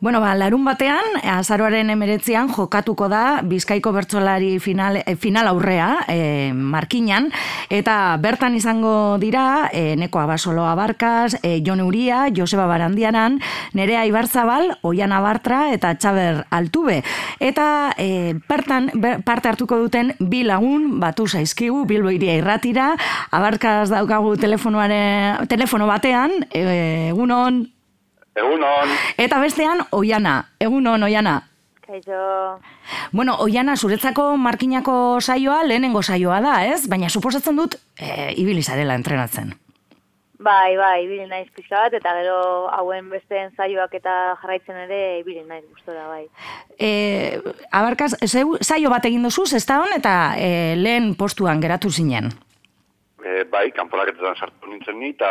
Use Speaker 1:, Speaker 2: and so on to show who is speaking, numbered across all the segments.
Speaker 1: Bueno, ba, larun batean, azaroaren emeretzean, jokatuko da Bizkaiko bertsolari final, eh, final aurrea, e, markinan, eta bertan izango dira, e, neko abasolo abarkaz, e, Jon Uria, Joseba Barandiaran, Nerea Ibarzabal, Oian Abartra, eta Txaber Altube. Eta e, bertan, parte hartuko duten, bi lagun, batu zaizkigu, bilbo iria irratira, abarkaz daukagu telefono batean, egunon,
Speaker 2: Egunon.
Speaker 1: Eta bestean, oiana. Egunon, oiana.
Speaker 3: Kaixo.
Speaker 1: Bueno, oiana, zuretzako markinako saioa lehenengo saioa da, ez? Baina suposatzen dut, e, ibilizarela entrenatzen.
Speaker 3: Bai, bai, ibili naiz pixka bat, eta gero hauen besteen saioak eta jarraitzen ere ibili naiz gustora, bai.
Speaker 1: E, abarkaz, saio bat egin duzu, ez da hon, eta e, lehen postuan geratu zinen
Speaker 2: e, bai, kanporaketetan sartu nintzen ni, eta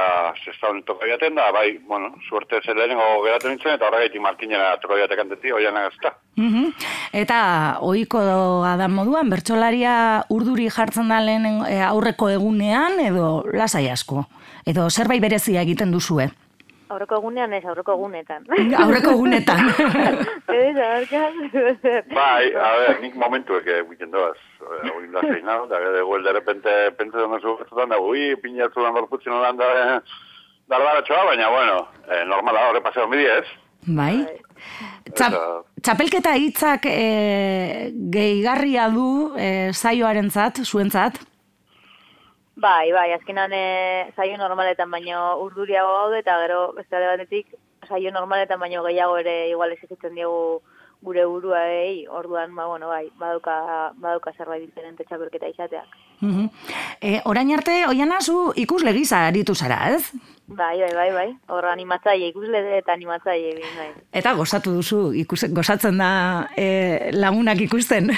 Speaker 2: honetan toka da, bai, bueno, suerte zer lehenengo geratu nintzen, eta horregaitik markinera toka jatek anteti, oian agazta.
Speaker 1: Mm Eta oiko adan moduan, bertsolaria urduri jartzen da lehen e, aurreko egunean, edo lasai asko, edo zerbait berezia egiten duzue?
Speaker 3: Aurreko egunean ez, aurreko egunetan.
Speaker 1: Aurreko egunetan.
Speaker 2: bai, a ver, nik momentu eke egiten doaz. Oin da zein hau, da gede guel de repente pentsa dena zu gertutan da, ui, pina zu lan dorputzen holan da, da txoa, baina, bueno, eh, normala horre paseo midi ez.
Speaker 1: Bai. Txap, txapelketa hitzak e, gehigarria du e, zaioaren zat, zuen zat?
Speaker 3: Bai, bai, azkenan e, saio normaletan baino urduriago gaude eta gero beste batetik saio normaletan baino gehiago ere igual exigitzen diegu gure burua ei, orduan, ba, bueno, bai, baduka, baduka zerbait diferente txapelketa izateak.
Speaker 1: Mm -hmm. e, orain arte, oian zu ikus legisa aritu zara, ez?
Speaker 3: Bai, bai, bai, bai, horra animatzaile, ikusle eta animatzaile, bai.
Speaker 1: Eta gozatu duzu, ikus, gozatzen da e, lagunak ikusten?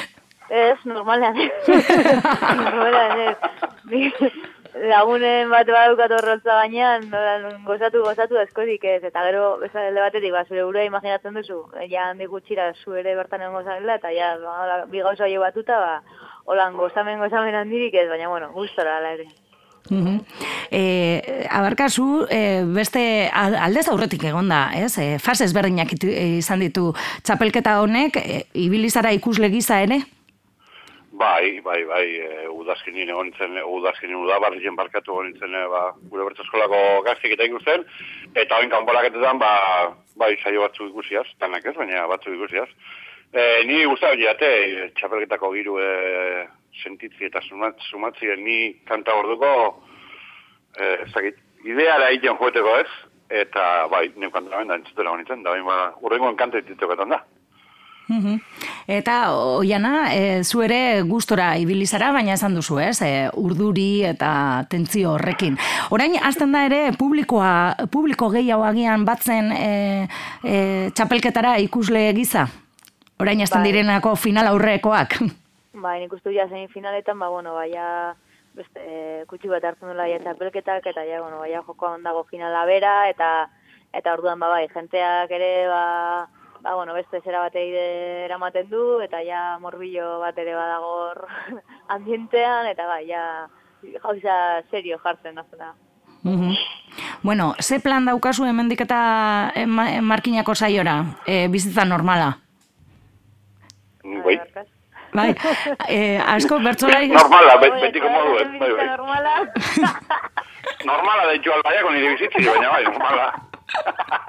Speaker 3: Ez, normalean. normalean, ez. lagunen bat badukat horrotza gainean, gozatu, gozatu askorik ez, eta gero, bezalde batetik, ba, zure burua imaginatzen duzu, ja handi gutxira zu ere bertan egon gozatela, eta ja, ba, bi gauza jo batuta, ba, holan gozamen, gozamen handirik ez, baina, bueno, gustora, ala ere.
Speaker 1: E, abarkazu, e, beste aldez aurretik egonda, ez? E, fase ezberdinak izan ditu txapelketa honek, e, ibilizara ikusle giza ere?
Speaker 2: Bai, bai, bai, e, udazkinin egon nintzen, udazkinin udabarrien barkatu egon nintzen, e, ba, gure bertzeskolako gaztik eta ikusten, eta hain kanporaketetan, ba, bai, saio batzu ikusiaz, tanak ez, baina batzu ikusiaz. E, ni guztatzen jate, txapelketako giru e, sentitzi eta sumatzi, ni kanta orduko, e, zakit, ideara egiten joeteko ez, eta bai, kanta da entzutela honitzen, da bain, ba, urrengoen kanta dituketan da.
Speaker 1: Eta oiana, e, zu ere gustora ibilizara, baina esan duzu, ez? E, urduri eta tentzio horrekin. Orain, azten da ere, publikoa, publiko gehiago agian batzen e, e, txapelketara ikusle giza? Orain, azten bai. direnako final aurrekoak?
Speaker 3: Bai, nik ustu ja zein finaletan, ba, bueno, baia beste, e, kutsi bat hartzen dula txapelketak, eta ja, bueno, baia joko handago finala bera, eta eta orduan, ba, bai, jenteak ere, ba, ba, bueno, beste zera bat eramaten du, eta ja morbillo bat ere badagor ambientean, eta bai, ja jauza serio jartzen nazuna.
Speaker 1: Mm Bueno, ze plan daukazu hemendik eta markinako saiora, e, bizitza normala?
Speaker 2: Bai.
Speaker 1: Bai, e, asko bertzolari...
Speaker 2: Normala, betiko modu, bai, bai. Normala. normala, de hecho, albaiako nire bizitzi, baina bai, normala.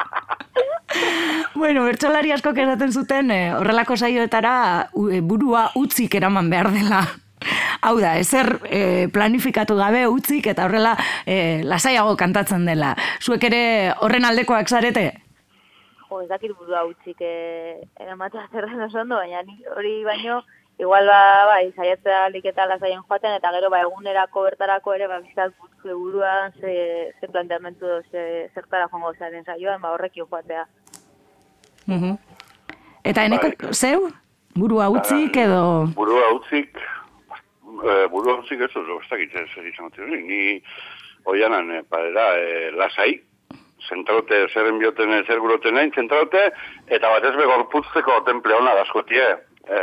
Speaker 1: bueno, bertsolari asko esaten zuten eh, horrelako saioetara eh, burua utzik eraman behar dela. Hau da, ezer eh, planifikatu gabe utzik eta horrela eh, lasaiago kantatzen dela. Zuek ere horren aldekoak zarete?
Speaker 3: Jo, ez dakit burua utzik eh, eramatea zerren oso ondo, baina hori baino igual ba, bai, saiatzea liketa lasaien joaten, eta gero ba, egunerako bertarako ere, ba, bizat gutze buruan, ze, ze planteamentu, ze, zertara joango zaren saioan, ba, horrekin joatea.
Speaker 1: Uh Eta eneko, bai. zeu? Burua utzik edo...
Speaker 2: Burua utzik, e, burua utzik ez, ez dakit zer izan ni oianan, e, padera, e, lasai, zentraute, zer enbioten, zer guroten nahi, zentraute, eta bat ez begorputzeko temple hona daskotie, e,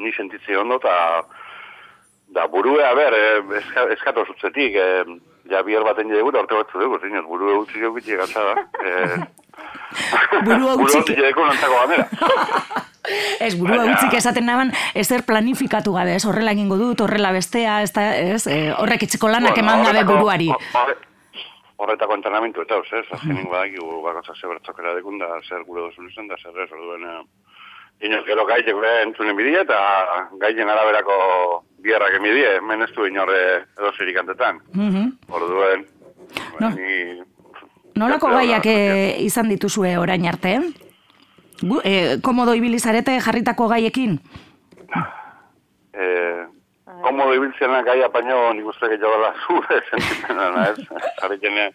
Speaker 2: ni sentitzi ondo, eta da burue, a ber, eh, eskatu zutzetik, eh, ja bihar baten da orte batzu dugu, zinez, burue utzi dugu itxi gatsa da. Eh,
Speaker 1: Burua utzik.
Speaker 2: Burua utzik.
Speaker 1: Ez, burua
Speaker 2: Baina-
Speaker 1: utzik esaten naban, ezer planifikatu gabe, ez, horrela egingo dut, horrela bestea, ez, da, ez, eh, horrek etxeko lanak
Speaker 2: Bueno,
Speaker 1: eman gabe buruari.
Speaker 2: horre- Horretako entrenamentu eta uz, ez? Azkenik badakigu bakotza ze bertzokera dekunda, zer gure duzun izan da, zer ez, orduen... eh, Inoz, gero gaitek gure entzunen bidie eta gaiten araberako biarrak emidie, du inorre edo zirikantetan.
Speaker 1: Mhm.
Speaker 2: Orduen,
Speaker 1: No.
Speaker 2: ni...
Speaker 1: Nolako gaiak eh, izan dituzue orain arte? Gu, eh, komodo ibilizarete jarritako gaiekin?
Speaker 2: Eh, komodo ibiltzena gai apaino nik uste gehiago dela zure sentipena, ez? Zarritene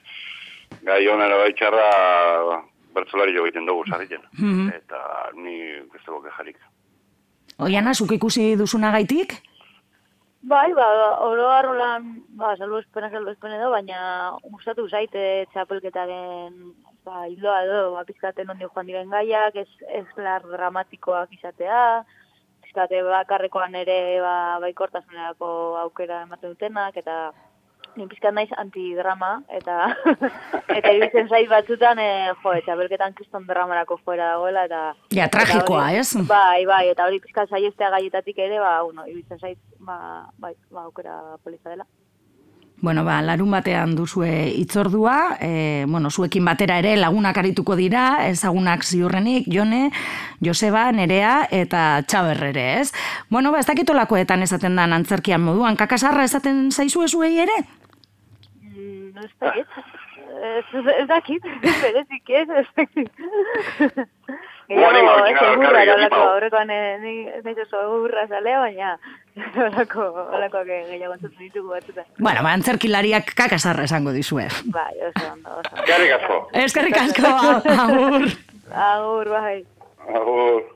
Speaker 2: gai honera baitxarra bertzolari jo egiten dugu zarriten.
Speaker 1: Mhm.
Speaker 2: Eta ni ez dugu kejarik.
Speaker 1: Oiana, zuk ikusi duzuna gaitik?
Speaker 3: Bai, ba, oro arrolan, ba, salbo espena, salbo espena edo, baina gustatu zaite txapelketaren, ba, hildoa edo, ba, pizkaten ondi joan diren gaiak, ez, ez lar dramatikoak izatea, pizkate bakarrekoan ere, ba, baikortasunerako aukera ematen dutenak, eta ni pizkat naiz antidrama, eta eta iruditzen zait batzutan, e, jo, txapelketan kriston dramarako fuera dagoela, eta...
Speaker 1: Ja, tragikoa,
Speaker 3: eta
Speaker 1: ez?
Speaker 3: Bai, bai, eta hori pizkat saiestea gaietatik ere, ba, bueno, iruditzen zait, ba, bai, ba, aukera polita dela.
Speaker 1: Bueno, ba, larun batean duzue itzordua, e, bueno, zuekin batera ere lagunak arituko dira, ezagunak ziurrenik, Jone, Joseba, Nerea eta Txaber ere, ez? Bueno, ba, ez dakitolakoetan esaten da antzerkian moduan, kakasarra esaten zaizu zuei ere?
Speaker 3: No ez dakit. Ez, ez dakit, berezik ez, ez dakit.
Speaker 2: Bueno,
Speaker 3: Gehiago, ez egurra,
Speaker 2: claro,
Speaker 3: olako,
Speaker 2: ekipo.
Speaker 3: aurrekoan eh, naiz oso egurra zalea, baina olako, olakoak gehiago entzutzen ditugu batzutan.
Speaker 1: Bueno, ba, antzerkilariak kakasarra esango dizue.
Speaker 3: Bai, oso ondo, oso.
Speaker 2: Jarrik asko.
Speaker 1: Eskerrik asko, agur.
Speaker 3: Agur, bai.
Speaker 2: Agur.